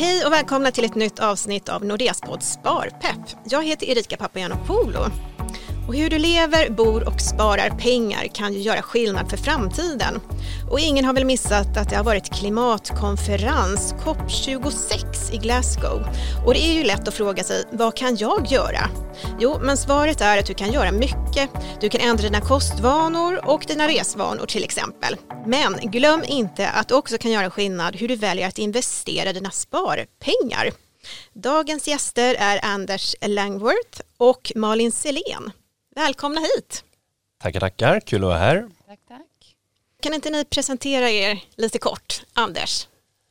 Hej och välkomna till ett nytt avsnitt av Nordeas podd Sparpepp. Jag heter Erika Papagiannopoulou. Och hur du lever, bor och sparar pengar kan ju göra skillnad för framtiden. Och ingen har väl missat att det har varit klimatkonferens, COP26 i Glasgow. Och det är ju lätt att fråga sig, vad kan jag göra? Jo, men svaret är att du kan göra mycket. Du kan ändra dina kostvanor och dina resvanor till exempel. Men glöm inte att du också kan göra skillnad hur du väljer att investera dina sparpengar. Dagens gäster är Anders Langworth och Malin Selén. Välkomna hit! Tackar, tackar. Kul att vara här. Tack, tack. Kan inte ni presentera er lite kort? Anders,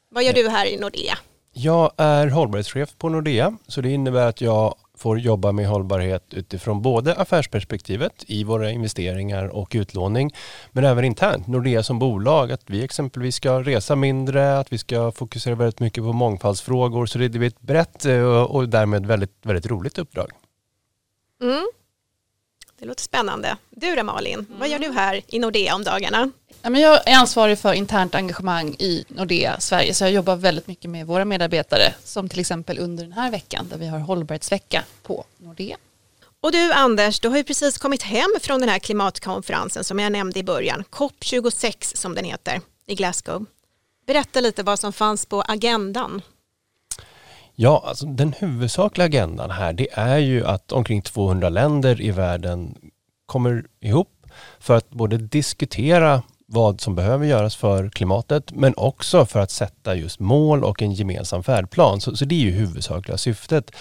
vad gör du här i Nordea? Jag är hållbarhetschef på Nordea, så det innebär att jag får jobba med hållbarhet utifrån både affärsperspektivet i våra investeringar och utlåning, men även internt. Nordea som bolag, att vi exempelvis ska resa mindre, att vi ska fokusera väldigt mycket på mångfaldsfrågor, så det är ett brett eh, och därmed väldigt, väldigt roligt uppdrag. Mm. Det låter spännande. Du då Malin, mm. vad gör du här i Nordea om dagarna? Jag är ansvarig för internt engagemang i Nordea Sverige så jag jobbar väldigt mycket med våra medarbetare som till exempel under den här veckan där vi har hållbarhetsvecka på Nordea. Och du Anders, du har ju precis kommit hem från den här klimatkonferensen som jag nämnde i början, COP26 som den heter i Glasgow. Berätta lite vad som fanns på agendan. Ja, alltså den huvudsakliga agendan här det är ju att omkring 200 länder i världen kommer ihop för att både diskutera vad som behöver göras för klimatet men också för att sätta just mål och en gemensam färdplan. Så, så det är ju huvudsakliga syftet.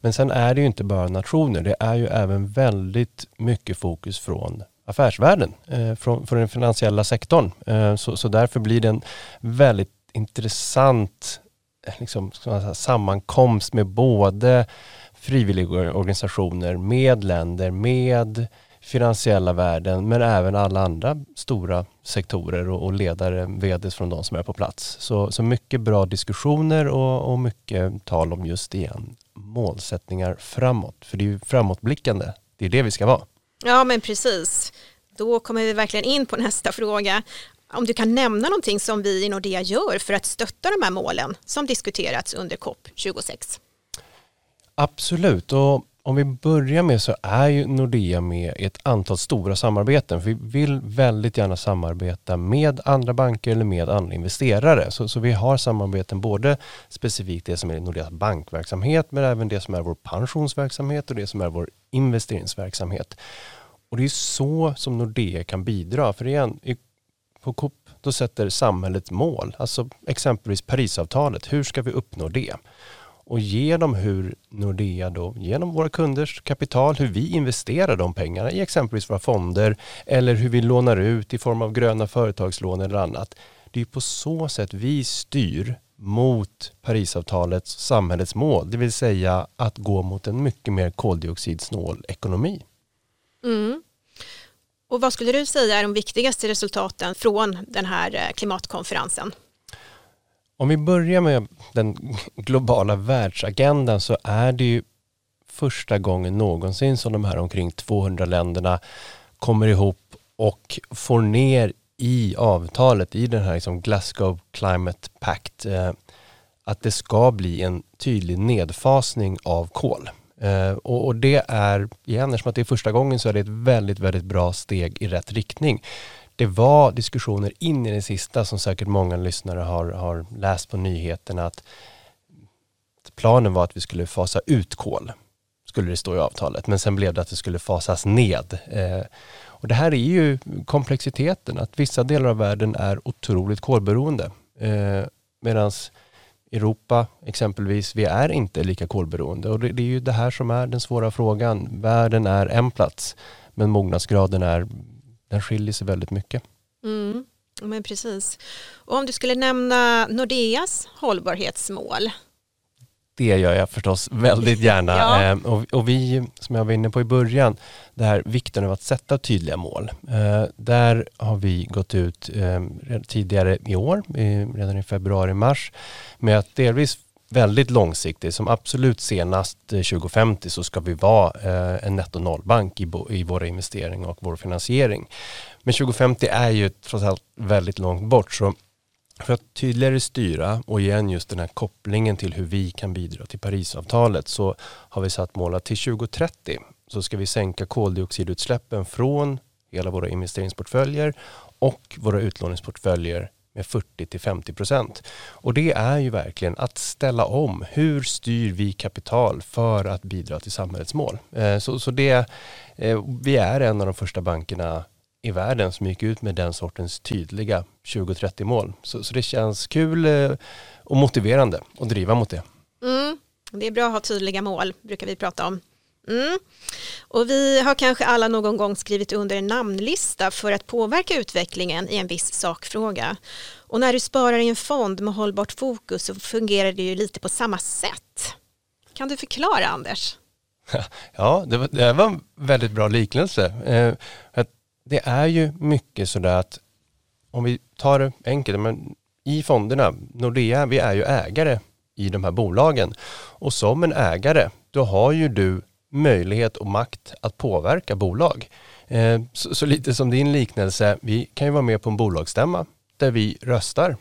Men sen är det ju inte bara nationer, det är ju även väldigt mycket fokus från affärsvärlden, eh, från, från den finansiella sektorn. Eh, så, så därför blir det en väldigt intressant Eh, liksom, säga, sammankomst med både frivilligorganisationer, med länder, med finansiella världen men även alla andra stora sektorer och, och ledare, vds från de som är på plats. Så, så mycket bra diskussioner och, och mycket tal om just igen målsättningar framåt. För det är ju framåtblickande, det är det vi ska vara. Ja men precis. Då kommer vi verkligen in på nästa fråga om du kan nämna någonting som vi i Nordea gör för att stötta de här målen som diskuterats under COP 26. Absolut, och om vi börjar med så är ju Nordea med i ett antal stora samarbeten. För vi vill väldigt gärna samarbeta med andra banker eller med andra investerare. Så, så vi har samarbeten både specifikt det som är Nordeas bankverksamhet men även det som är vår pensionsverksamhet och det som är vår investeringsverksamhet. Och det är så som Nordea kan bidra. För igen, på Coop då sätter samhället mål, alltså exempelvis Parisavtalet. Hur ska vi uppnå det? Och genom hur Nordea då, genom våra kunders kapital, hur vi investerar de pengarna i exempelvis våra fonder eller hur vi lånar ut i form av gröna företagslån eller annat. Det är på så sätt vi styr mot Parisavtalets samhällets mål, det vill säga att gå mot en mycket mer koldioxidsnål ekonomi. Mm. Och vad skulle du säga är de viktigaste resultaten från den här eh, klimatkonferensen? Om vi börjar med den globala världsagendan så är det ju första gången någonsin som de här omkring 200 länderna kommer ihop och får ner i avtalet, i den här liksom Glasgow Climate Pact, eh, att det ska bli en tydlig nedfasning av kol. Eh, och, och, det är, igen, eftersom att det är första gången så är det ett väldigt, väldigt bra steg i rätt riktning. Det var diskussioner in i det sista som säkert många lyssnare har, har läst på nyheterna att planen var att vi skulle fasa ut kol, skulle det stå i avtalet, men sen blev det att det skulle fasas ned. Eh, och det här är ju komplexiteten, att vissa delar av världen är otroligt kolberoende. Eh, Medan Europa exempelvis, vi är inte lika kolberoende och det, det, är ju det här som är den svåra frågan. Världen är en plats men mognadsgraden är, den skiljer sig väldigt mycket. Mm, men precis. Och om du skulle nämna Nordeas hållbarhetsmål, det gör jag förstås väldigt gärna. ja. eh, och, och, vi, som jag var inne på i början, det här vikten av att sätta tydliga mål. Eh, där har vi gått ut eh, tidigare i år, redan i februari-mars, med att delvis väldigt långsiktigt, som absolut senast 2050 så ska vi vara eh, en netto nollbank i, i våra investeringar och vår finansiering. Men 2050 är ju trots allt väldigt långt bort, så för att tydligare styra och igen just den här kopplingen till hur vi kan bidra till Parisavtalet så har vi satt mål att till 2030 så ska vi sänka koldioxidutsläppen från hela våra investeringsportföljer och våra utlåningsportföljer med 40 till 50 procent. Och det är ju verkligen att ställa om. Hur styr vi kapital för att bidra till samhällets mål? Eh, så, så det, eh, vi är en av de första bankerna i världen som gick ut med den sortens tydliga 2030 mål. Så, så det känns kul eh, och motiverande att driva mot det. Mm, det är bra att ha tydliga mål, brukar vi prata om. Mm. Och vi har kanske alla någon gång skrivit under en namnlista för att påverka utvecklingen i en viss sakfråga. Och när du sparar i en fond med hållbart fokus så fungerar det ju lite på samma sätt. Kan du förklara Anders? Ja, det var, det var en väldigt bra liknelse. Eh, det är ju mycket sådär att om vi tar det enkelt, men i fonderna, Nordea, vi är ju ägare i de här bolagen och som en ägare, då har ju du möjlighet och makt att påverka bolag. Eh, så, så, lite som din liknelse, vi kan ju vara med på en bolagsstämma där vi röstar.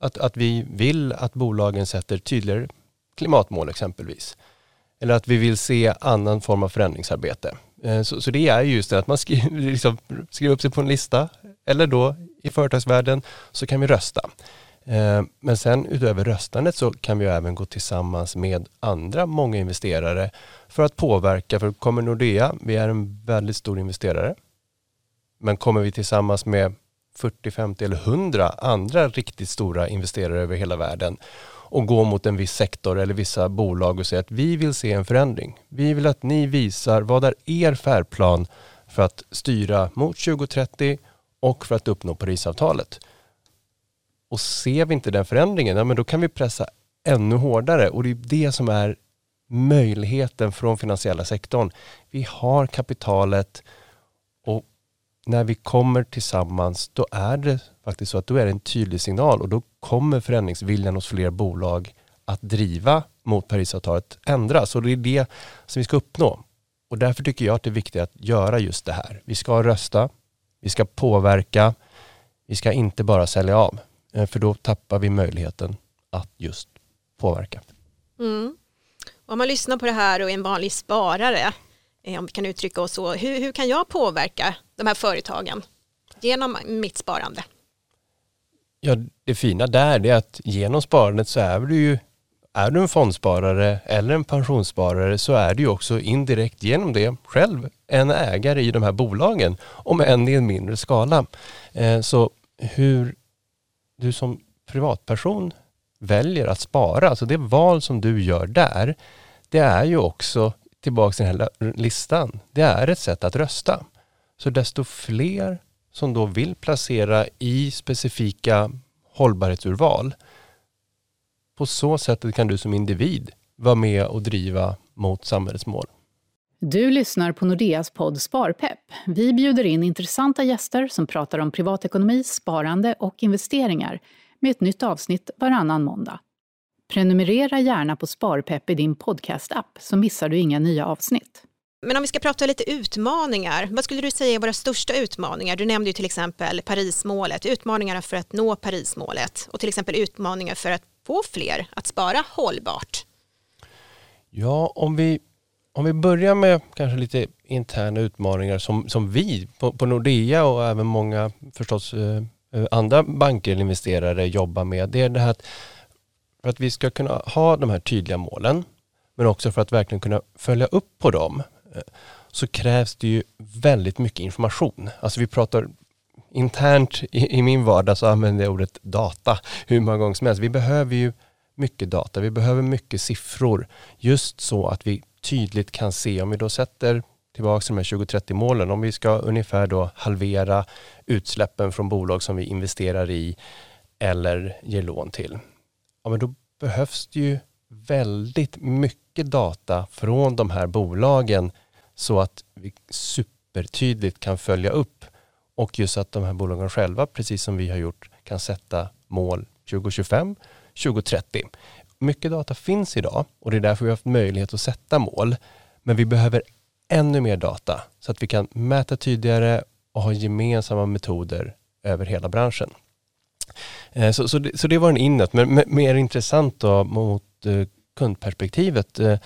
Att, att vi vill att bolagen sätter tydligare klimatmål exempelvis. Eller att vi vill se annan form av förändringsarbete. Eh, så, så det är just det att man skriver, liksom, skriver upp sig på en lista eller då i företagsvärlden så kan vi rösta. Eh, men sen utöver röstandet så kan vi även gå tillsammans med andra många investerare för att påverka. För kommer Nordea, vi är en väldigt stor investerare. Men kommer vi tillsammans med 40, 50 eller 100 andra riktigt stora investerare över hela världen och gå mot en viss sektor eller vissa bolag och säga att vi vill se en förändring. Vi vill att ni visar vad är er färdplan för att styra mot 2030 och för att uppnå Parisavtalet. Och ser vi inte den förändringen, ja, men då kan vi pressa ännu hårdare och det är det som är möjligheten från finansiella sektorn. Vi har kapitalet och när vi kommer tillsammans då är det faktiskt så att då är det en tydlig signal och då kommer förändringsviljan hos fler bolag att driva mot Parisavtalet ändras och det är det som vi ska uppnå. Och därför tycker jag att det är viktigt att göra just det här. Vi ska rösta, vi ska påverka, vi ska inte bara sälja av. Eh, för då tappar vi möjligheten att just påverka. Mm. Om man lyssnar på det här och är en vanlig sparare, Eh, om vi kan uttrycka oss så, hur, hur kan jag påverka de här företagen genom mitt sparande? Ja, det fina där är att genom sparandet så är du ju är du en fondsparare eller en pensionssparare så är du ju också indirekt genom det själv en ägare i de här bolagen, om än i en mindre skala. Eh, så hur du som privatperson väljer att spara, alltså det val som du gör där, det är ju också, tillbaka till den här listan, det är ett sätt att rösta. Så desto fler som då vill placera i specifika hållbarhetsurval, på så sätt kan du som individ vara med och driva mot samhällets mål. Du lyssnar på Nordeas podd Sparpepp. Vi bjuder in intressanta gäster som pratar om privatekonomi, sparande och investeringar med ett nytt avsnitt varannan måndag. Prenumerera gärna på Sparpepp i din podcastapp så missar du inga nya avsnitt. Men om vi ska prata lite utmaningar, vad skulle du säga är våra största utmaningar? Du nämnde ju till exempel Parismålet, utmaningarna för att nå Parismålet och till exempel utmaningar för att få fler att spara hållbart. Ja, om vi om vi börjar med kanske lite interna utmaningar som, som vi på, på Nordea och även många förstås eh, eh, andra banker eller investerare jobbar med. Det är det här att för att vi ska kunna ha de här tydliga målen men också för att verkligen kunna följa upp på dem eh, så krävs det ju väldigt mycket information. Alltså vi pratar internt i, i min vardag så använder jag ordet data hur många gånger som helst. Vi behöver ju mycket data, vi behöver mycket siffror just så att vi tydligt kan se om vi då sätter tillbaka till de här 2030 målen, om vi ska ungefär då halvera utsläppen från bolag som vi investerar i eller ger lån till. Ja, men då behövs det ju väldigt mycket data från de här bolagen så att vi supertydligt kan följa upp och just att de här bolagen själva, precis som vi har gjort, kan sätta mål 2025, 2030 mycket data finns idag och det är därför vi har haft möjlighet att sätta mål. Men vi behöver ännu mer data så att vi kan mäta tydligare och ha gemensamma metoder över hela branschen. Eh, så, så, det, så det var en inåt, men mer intressant då mot eh, kundperspektivet eh,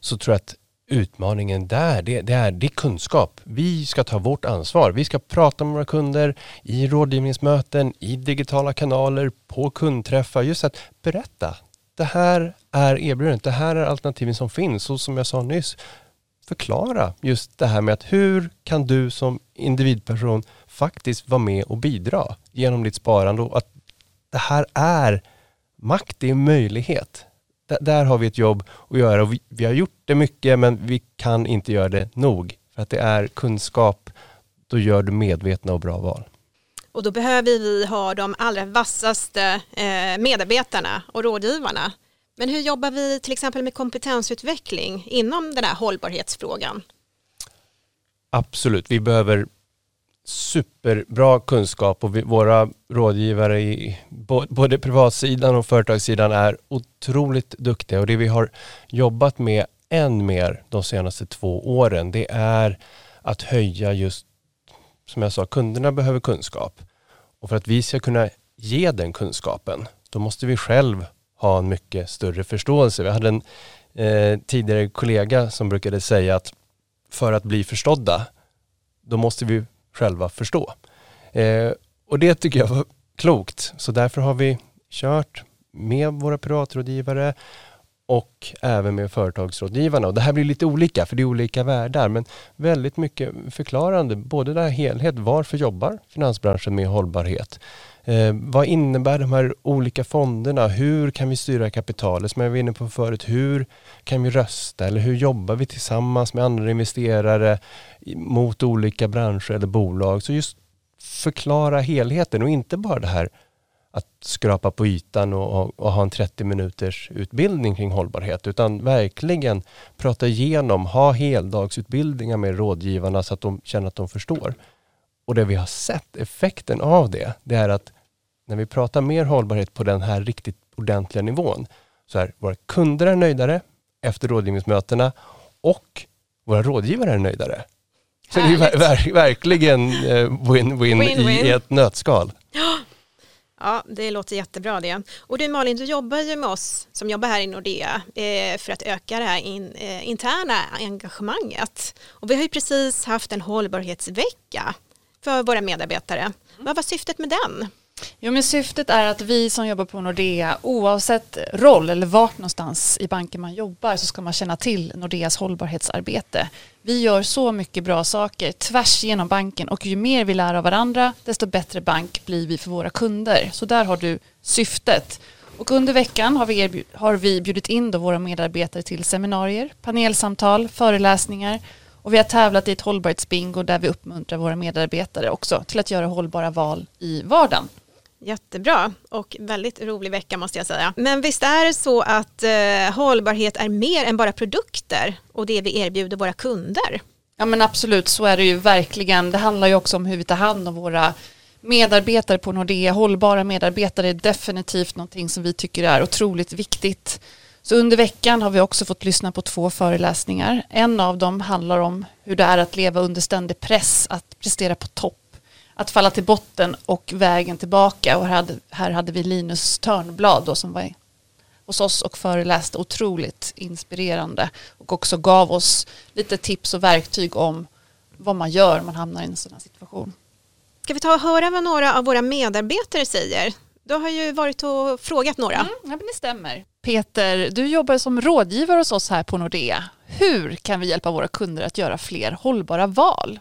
så tror jag att utmaningen där, det, det, är, det är kunskap. Vi ska ta vårt ansvar. Vi ska prata med våra kunder i rådgivningsmöten, i digitala kanaler, på kundträffar. Just att berätta. Det här är erbjudandet, det här är alternativen som finns. Och som jag sa nyss, förklara just det här med att hur kan du som individperson faktiskt vara med och bidra genom ditt sparande och att det här är makt, det är möjlighet. D där har vi ett jobb att göra och vi, vi, har gjort det mycket men vi kan inte göra det nog. För att det är kunskap, då gör du medvetna och bra val. Och då behöver vi ha de allra vassaste eh, medarbetarna och rådgivarna. Men hur jobbar vi till exempel med kompetensutveckling inom den här hållbarhetsfrågan? Absolut, vi behöver superbra kunskap och vi, våra rådgivare i både privatsidan och företagssidan är otroligt duktiga och det vi har jobbat med än mer de senaste två åren det är att höja just som jag sa, kunderna behöver kunskap och för att vi ska kunna ge den kunskapen då måste vi själv ha en mycket större förståelse. Vi hade en eh, tidigare kollega som brukade säga att för att bli förstådda då måste vi själva förstå. Eh, och det tycker jag var klokt. Så därför har vi kört med våra privatrådgivare och även med företagsrådgivarna. Och det här blir lite olika för det är olika världar men väldigt mycket förklarande. Både där helhet, varför jobbar finansbranschen med hållbarhet? Eh, vad innebär de här olika fonderna? Hur kan vi styra kapitalet? Som jag var inne på förut, hur kan vi rösta? Eller hur jobbar vi tillsammans med andra investerare mot olika branscher eller bolag? Så just förklara helheten och inte bara det här att skrapa på ytan och, och, och, ha en 30 minuters utbildning kring hållbarhet utan verkligen prata igenom, ha heldagsutbildningar med rådgivarna så att de känner att de förstår. Och det vi har sett effekten av det, det är att när vi pratar mer hållbarhet på den här riktigt ordentliga nivån så är våra kunder är nöjdare efter rådgivningsmötena och våra rådgivare är nöjdare. Så det är ver ver verkligen eh, win-win i ett nötskal. Ja, det låter jättebra det. Och du Malin, du jobbar ju med oss som jobbar här i Nordea eh, för att öka det här in, eh, interna engagemanget. Och vi har ju precis haft en hållbarhetsvecka för våra medarbetare. Mm. Vad var syftet med den? Jo, men syftet är att vi som jobbar på Nordea, oavsett roll eller vart någonstans i banken man jobbar, så ska man känna till Nordeas hållbarhetsarbete. Vi gör så mycket bra saker tvärs genom banken och ju mer vi lär av varandra, desto bättre bank blir vi för våra kunder. Så där har du syftet. Och under veckan har vi, har vi bjudit in då våra medarbetare till seminarier, panelsamtal, föreläsningar och vi har tävlat i ett hållbarhetsbingo där vi uppmuntrar våra medarbetare också till att göra hållbara val i vardagen. Jättebra och väldigt rolig vecka måste jag säga. Men visst är det så att eh, hållbarhet är mer än bara produkter och det vi erbjuder våra kunder? Ja men absolut, så är det ju verkligen. Det handlar ju också om hur vi tar hand om våra medarbetare på Nordea. Hållbara medarbetare är definitivt någonting som vi tycker är otroligt viktigt. Så under veckan har vi också fått lyssna på två föreläsningar. En av dem handlar om hur det är att leva under ständig press, att prestera på topp att falla till botten och vägen tillbaka. Och här hade, här hade vi Linus Törnblad då, som var hos oss och föreläste otroligt inspirerande och också gav oss lite tips och verktyg om vad man gör om man hamnar i en sån här situation. Ska vi ta och höra vad några av våra medarbetare säger? Du har ju varit och frågat några. Mm, ja, men det stämmer. Peter, du jobbar som rådgivare hos oss här på Nordea. Hur kan vi hjälpa våra kunder att göra fler hållbara val?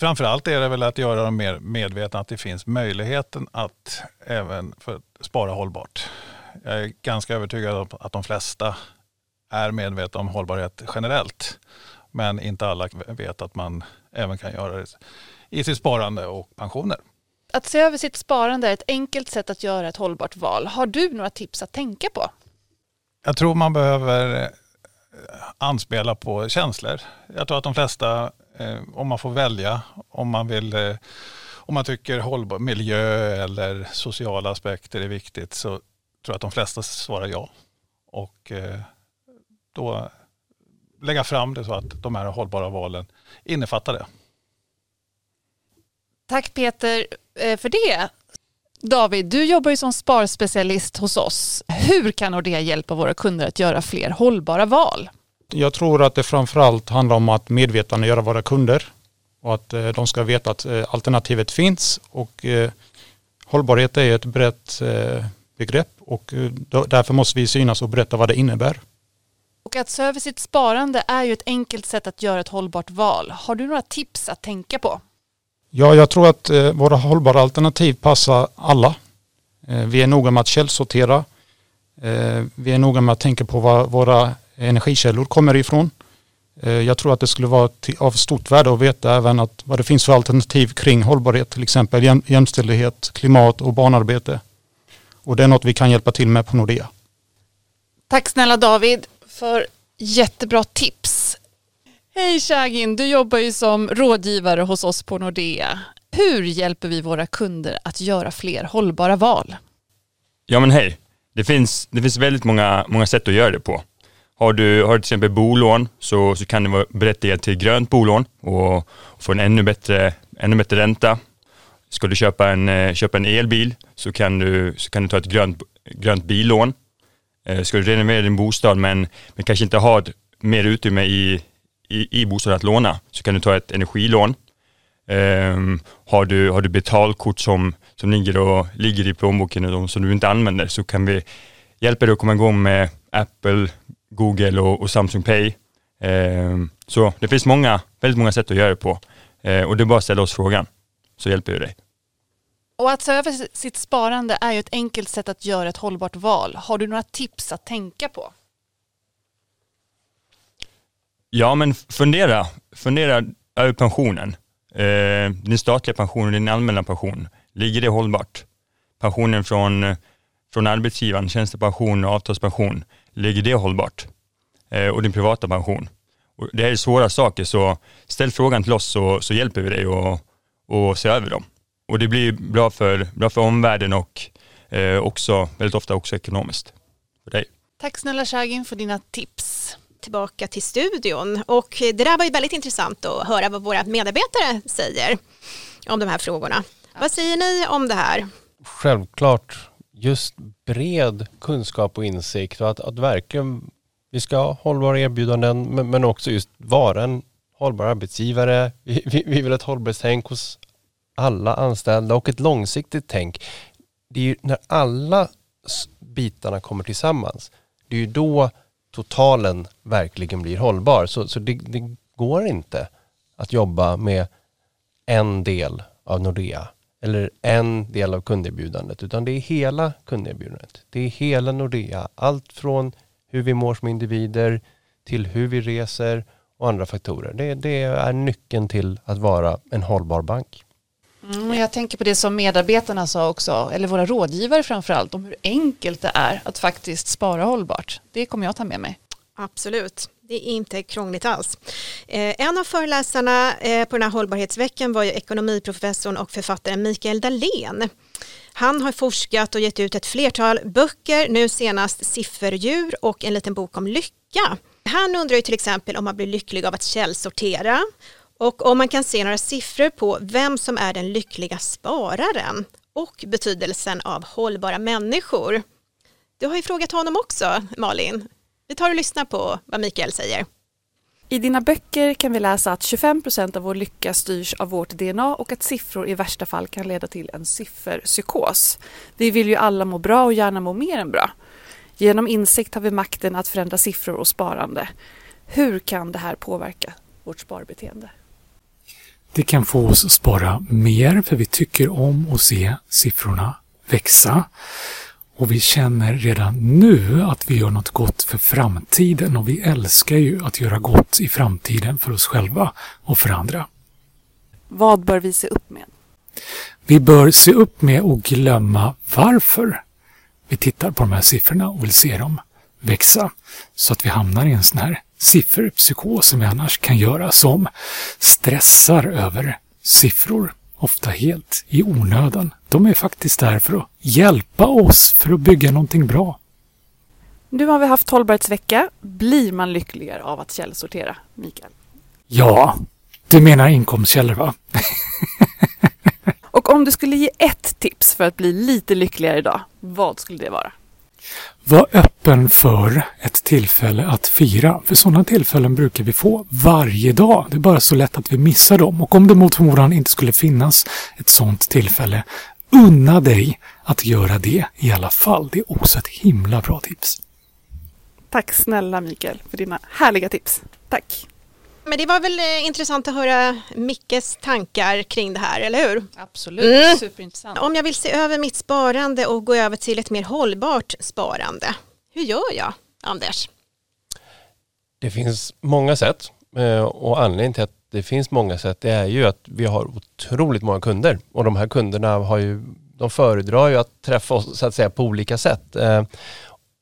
Framförallt är det väl att göra dem mer medvetna att det finns möjligheten att även för spara hållbart. Jag är ganska övertygad om att de flesta är medvetna om hållbarhet generellt. Men inte alla vet att man även kan göra det i sitt sparande och pensioner. Att se över sitt sparande är ett enkelt sätt att göra ett hållbart val. Har du några tips att tänka på? Jag tror man behöver eh, anspela på känslor. Jag tror att de flesta Eh, om man får välja, om man vill eh, om man tycker hållbar miljö eller sociala aspekter är viktigt så tror jag att de flesta svarar ja. Och eh, då lägga fram det så att de här hållbara valen innefattar det. Tack Peter för det. David, du jobbar ju som sparspecialist hos oss. Hur kan Nordea hjälpa våra kunder att göra fler hållbara val? Jag tror att det framförallt handlar om att medvetandegöra våra kunder och att eh, de ska veta att eh, alternativet finns och eh, hållbarhet är ett brett begrepp och därför måste vi synas och berätta vad det innebär. Och att se över sitt sparande är ju ett enkelt sätt att göra ett hållbart val. Har du några tips att tänka på? Ja, jag tror att våra hållbara alternativ passar alla. Vi är noga med att källsortera. Vi är noga med att tänka på vad våra energikällor kommer ifrån. Eh, jag tror att det skulle vara av stort värde att veta även att vad det finns för alternativ kring hållbarhet, till exempel jämställdhet, klimat och barnarbete. Och det är något vi kan hjälpa till med på Nordea. Tack snälla David för jättebra tips. Hej Shagin, du jobbar ju som rådgivare hos oss på Nordea. Hur hjälper vi våra kunder att göra fler hållbara val? Ja men hej, det finns, det finns väldigt många, många sätt att göra det på. Har du, har du till exempel bolån så, så kan du vara berättigad till grönt bolån och få en ännu bättre, ännu bättre ränta. Ska du köpa en, eh, köpa en elbil så kan du, så kan du ta ett grönt, grönt billån. Eh, ska du renovera din bostad men, men kanske inte ha mer utrymme i, i, i bostaden att låna så kan du ta ett energilån. Um, har, du, har du betalkort som, som ligger, och, ligger i plånboken och som du inte använder så kan vi hjälpa dig att komma igång med Apple Google och, och Samsung Pay. Eh, så det finns många, väldigt många sätt att göra det på. Eh, och det är bara att ställa oss frågan, så hjälper vi dig. Och att se över sitt sparande är ju ett enkelt sätt att göra ett hållbart val. Har du några tips att tänka på? Ja, men fundera, fundera över pensionen. Eh, din statliga pension och din allmänna pension, ligger det hållbart? Pensionen från, från arbetsgivaren, tjänstepension och avtalspension, ligger det hållbart? Eh, och din privata pension. Och det här är svåra saker så ställ frågan till oss så, så hjälper vi dig att och se över dem. Och det blir bra för, bra för omvärlden och eh, också väldigt ofta också ekonomiskt för dig. Tack snälla Shagin för dina tips. Tillbaka till studion och det där var ju väldigt intressant att höra vad våra medarbetare säger om de här frågorna. Vad säger ni om det här? Självklart just bred kunskap och insikt och att, att verkligen vi ska ha hållbara erbjudanden men, men också just vara en hållbar arbetsgivare. Vi, vi, vi vill ha ett hållbarhetstänk hos alla anställda och ett långsiktigt tänk. Det är ju när alla bitarna kommer tillsammans, det är ju då totalen verkligen blir hållbar. Så, så det, det går inte att jobba med en del av Nordea eller en del av kunderbjudandet, utan det är hela kunderbjudandet. Det är hela Nordea. Allt från hur vi mår som individer till hur vi reser och andra faktorer. Det, det är nyckeln till att vara en hållbar bank. Mm, jag tänker på det som medarbetarna sa också, eller våra rådgivare framförallt, om hur enkelt det är att faktiskt spara hållbart. Det kommer jag ta med mig. Absolut. Det är inte krångligt alls. Eh, en av föreläsarna eh, på den här hållbarhetsveckan var ju ekonomiprofessorn och författaren Mikael Dahlén. Han har forskat och gett ut ett flertal böcker, nu senast Sifferdjur och en liten bok om lycka. Han undrar ju till exempel om man blir lycklig av att källsortera och om man kan se några siffror på vem som är den lyckliga spararen och betydelsen av hållbara människor. Du har ju frågat honom också, Malin. Vi tar och lyssnar på vad Mikael säger. I dina böcker kan vi läsa att 25% av vår lycka styrs av vårt DNA och att siffror i värsta fall kan leda till en sifferpsykos. Vi vill ju alla må bra och gärna må mer än bra. Genom insikt har vi makten att förändra siffror och sparande. Hur kan det här påverka vårt sparbeteende? Det kan få oss att spara mer för vi tycker om att se siffrorna växa. Och vi känner redan nu att vi gör något gott för framtiden och vi älskar ju att göra gott i framtiden för oss själva och för andra. Vad bör vi se upp med? Vi bör se upp med att glömma varför vi tittar på de här siffrorna och vill se dem växa. Så att vi hamnar i en sån här sifferpsykos som vi annars kan göra som stressar över siffror ofta helt i onödan. De är faktiskt där för att hjälpa oss för att bygga någonting bra. Nu har vi haft hållbarhetsvecka. Blir man lyckligare av att källsortera, Mikael? Ja, du menar inkomstkällor va? Och om du skulle ge ett tips för att bli lite lyckligare idag, vad skulle det vara? Var öppen för ett tillfälle att fira. För sådana tillfällen brukar vi få varje dag. Det är bara så lätt att vi missar dem. Och om det mot förmodan inte skulle finnas ett sådant tillfälle, unna dig att göra det i alla fall. Det är också ett himla bra tips. Tack snälla Mikael för dina härliga tips. Tack! Men det var väl eh, intressant att höra Mickes tankar kring det här, eller hur? Absolut, Mm. superintressant. Om jag vill se över mitt sparande och gå över till ett mer hållbart sparande, hur gör jag, Anders? Det finns många sätt eh, och anledningen till att det finns många sätt det är ju att vi har otroligt många kunder och de här kunderna har ju, de föredrar ju att träffa oss så att säga på olika sätt. Eh,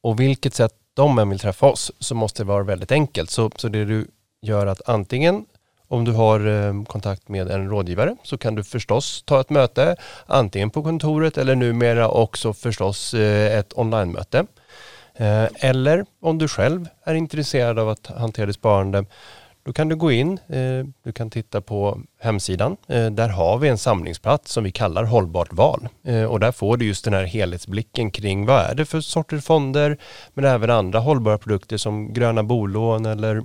Och vilket sätt de än vill träffa oss så måste det vara väldigt enkelt. Så, så det du gör att antingen om du har ehm, kontakt med en rådgivare så kan du förstås ta ett möte antingen på kontoret eller numera också förstås eh, ett onlinemöte. Eh, eller om du själv är intresserad av att hantera ditt sparande då kan du gå in, eh, du kan titta på hemsidan. Där har vi en samlingsplats som vi kallar hållbart val. Och där får du just den här helhetsblicken kring vad är det för sorters fonder men även andra hållbara produkter som gröna bolån eller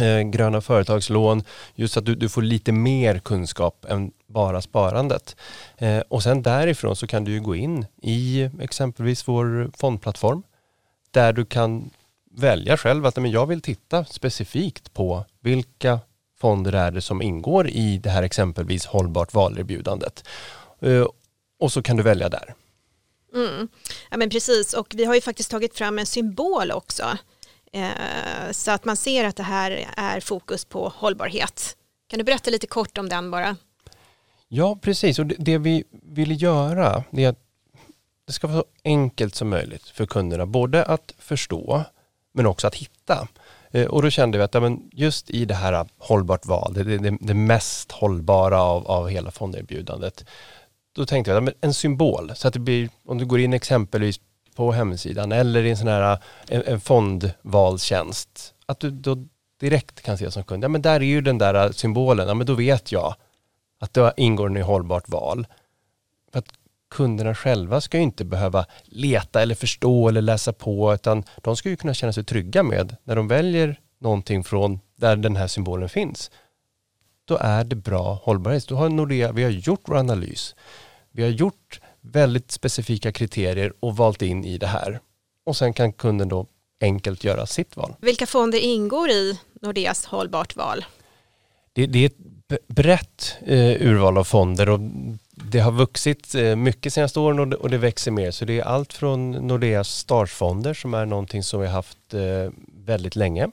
eh, gröna företagslån. Just att du, du får lite mer kunskap än bara sparandet. Eh, och sen därifrån så kan du ju gå in i exempelvis vår fondplattform där du kan välja själv att men jag vill titta specifikt på vilka fonder är det som ingår i det här exempelvis hållbart valerbjudandet. Eh, och så kan du välja där. Mm. Ja, men precis, och vi har ju faktiskt tagit fram en symbol också. Eh, så att man ser att det här är fokus på hållbarhet. Kan du berätta lite kort om den bara? Ja, precis. Och det, det vi vill göra är att det ska vara så enkelt som möjligt för kunderna. Både att förstå men också att hitta. Eh, och då kände vi att ja, men just i det här hållbart val, det, det, det mest hållbara av, av hela fonderbjudandet. Då tänkte jag ja, men en symbol så att det blir, om du går in exempelvis på hemsidan eller i en sån här en, en fondvalstjänst, att du då direkt kan se som kund, ja men där är ju den där symbolen, ja men då vet jag att det ingår i hållbart val. För att kunderna själva ska ju inte behöva leta eller förstå eller läsa på utan de ska ju kunna känna sig trygga med när de väljer någonting från där den här symbolen finns. Då är det bra hållbarhet. Då har Nordea, vi har gjort vår analys. Vi har gjort väldigt specifika kriterier och valt in i det här. Och sen kan kunden då enkelt göra sitt val. Vilka fonder ingår i Nordeas hållbart val? Det, det är ett brett eh, urval av fonder och det har vuxit eh, mycket senaste åren och det, och det växer mer. Så det är allt från Nordeas startfonder som är någonting som vi har haft eh, väldigt länge.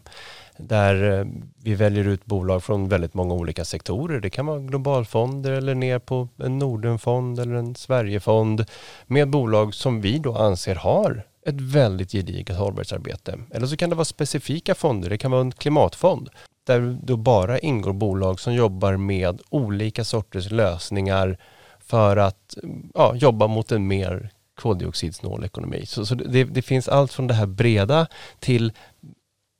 Där eh, vi väljer ut bolag från väldigt många olika sektorer. Det kan vara globalfonder eller ner på en Nordenfond eller en Sverigefond med bolag som vi då anser har ett väldigt gediget hållbarhetsarbete. Eller så kan det vara specifika fonder. Det kan vara en klimatfond där då bara ingår bolag som jobbar med olika sorters lösningar för att ja, jobba mot en mer koldioxidsnål ekonomi. Så, så det, det finns allt från det här breda till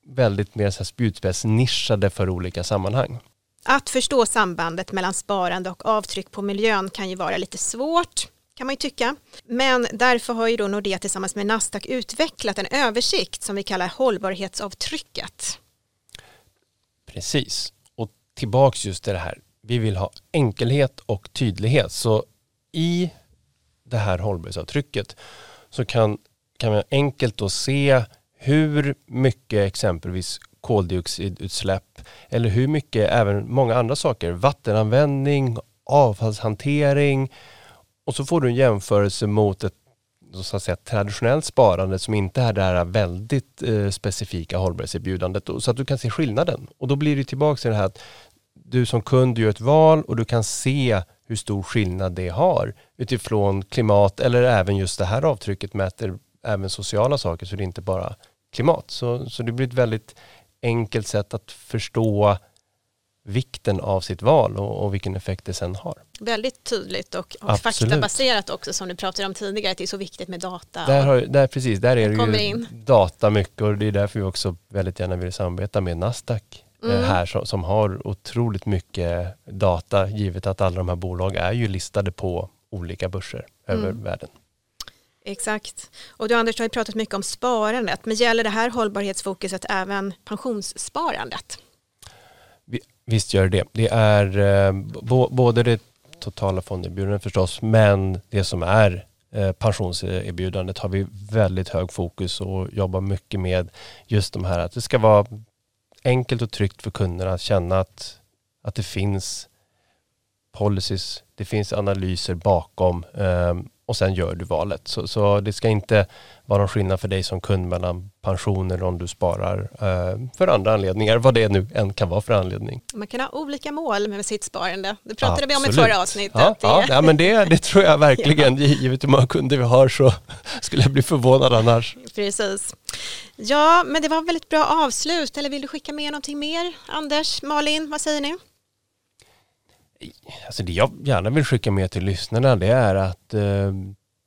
väldigt mer spjutspetsnischade för olika sammanhang. Att förstå sambandet mellan sparande och avtryck på miljön kan ju vara lite svårt kan man ju tycka. Men därför har ju då Nordea tillsammans med Nasdaq utvecklat en översikt som vi kallar hållbarhetsavtrycket. Precis. Och tillbaks just till det här. Vi vill ha enkelhet och tydlighet. Så i det här hållbarhetsavtrycket så kan, kan man enkelt då se hur mycket exempelvis koldioxidutsläpp eller hur mycket även många andra saker, vattenanvändning, avfallshantering och så får du en jämförelse mot ett så att säga, traditionellt sparande som inte är det här väldigt eh, specifika hållbarhetserbjudandet. Så att du kan se skillnaden. Och då blir det tillbaka till det här att du som kund gör ett val och du kan se hur stor skillnad det har utifrån klimat eller även just det här avtrycket mäter även sociala saker så det är inte bara klimat. Så, så det blir ett väldigt enkelt sätt att förstå vikten av sitt val och, och vilken effekt det sen har. Väldigt tydligt och, och faktabaserat också som du pratade om tidigare att det är så viktigt med data. Där, har, där, precis, där är det ju in. data mycket och det är därför vi också väldigt gärna vill samarbeta med Nasdaq eh, här som, som har otroligt mycket data givet att alla de här bolag är ju listade på olika börser över Mm. världen. Exakt. Och du Anders, har ju pratat mycket om sparandet, men gäller det här hållbarhetsfokuset även pensionssparandet? Visst gör det det. är eh, både det totala fonderbjudandet förstås, men det som är eh, pensionserbjudandet har vi väldigt hög fokus och jobbar mycket med just de här att det ska vara enkelt och tryggt för kunderna att känna att, att det finns policies, det finns analyser bakom eh, och sen gör du valet. Så, så det ska inte vara någon skillnad för dig som kund mellan pension eller om du sparar eh, för andra anledningar, vad det nu än kan vara för anledning. Man kan ha olika mål med sitt sparande. Det pratade vi om i Absolut. förra avsnittet. Ja, Det- ja, ja men det, det tror jag verkligen. Givet hur många kunder vi har så skulle jag bli förvånad annars. Precis. Ja, men det var ett väldigt bra avslut. Eller vill du skicka med någonting mer? Anders, Malin, vad säger ni? Alltså det jag gärna vill skicka med till lyssnarna det är att eh,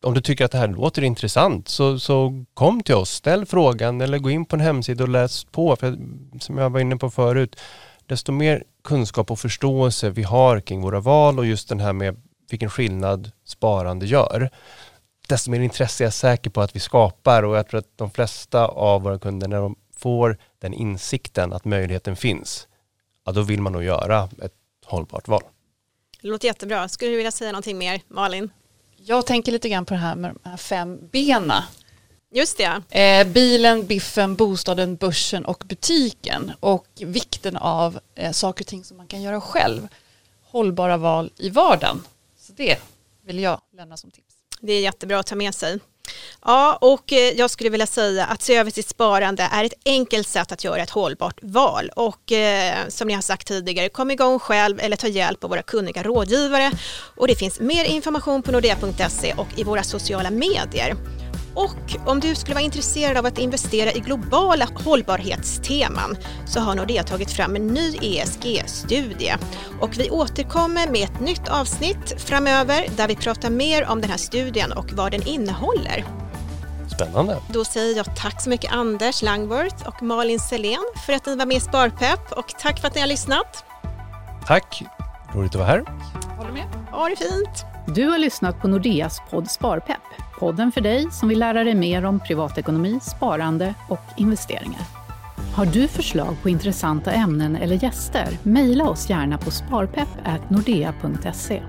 om du tycker att det här låter intressant så, så kom till oss, ställ frågan eller gå in på en hemsida och läs på. För som jag var inne på förut, desto mer kunskap och förståelse vi har kring våra val och just den här med vilken skillnad sparande gör, desto mer intresse är jag säker på att vi skapar och jag tror att de flesta av våra kunder när de får den insikten att möjligheten finns, ja då vill man nog göra ett hållbart val. Det låter jättebra. Skulle du vilja säga någonting mer, Malin? Jag tänker lite grann på det här med de här fem bena. Just det. Eh, bilen, biffen, bostaden, börsen och butiken. Och vikten av eh, saker och ting som man kan göra själv. Hållbara val i vardagen. Så det vill jag lämna som tips. Det är jättebra att ta med sig. Ja, och eh, jag skulle vilja säga att se över sitt sparande är ett enkelt sätt att göra ett hållbart val. Och eh, som ni har sagt tidigare, kom igång själv eller ta hjälp av våra kunniga rådgivare. Och det finns mer information på nordea.se och i våra sociala medier. Och om du skulle vara intresserad av att investera i globala hållbarhetsteman så har Nordea tagit fram en ny ESG-studie. Och vi återkommer med ett nytt avsnitt framöver där vi pratar mer om den här studien och vad den innehåller. Spännande. Då säger jag tack så mycket Anders Langworth och Malin Selén för att ni var med i Sparpepp och tack för att ni har lyssnat. Tack, roligt att vara här. Håller med? Ha det fint! Du har lyssnat på Nordeas podd Sparpepp. Podden för dig som vill lära dig mer om privatekonomi, sparande och investeringar. Har du förslag på intressanta ämnen eller gäster? Mejla oss gärna på sparpepp.nordea.se.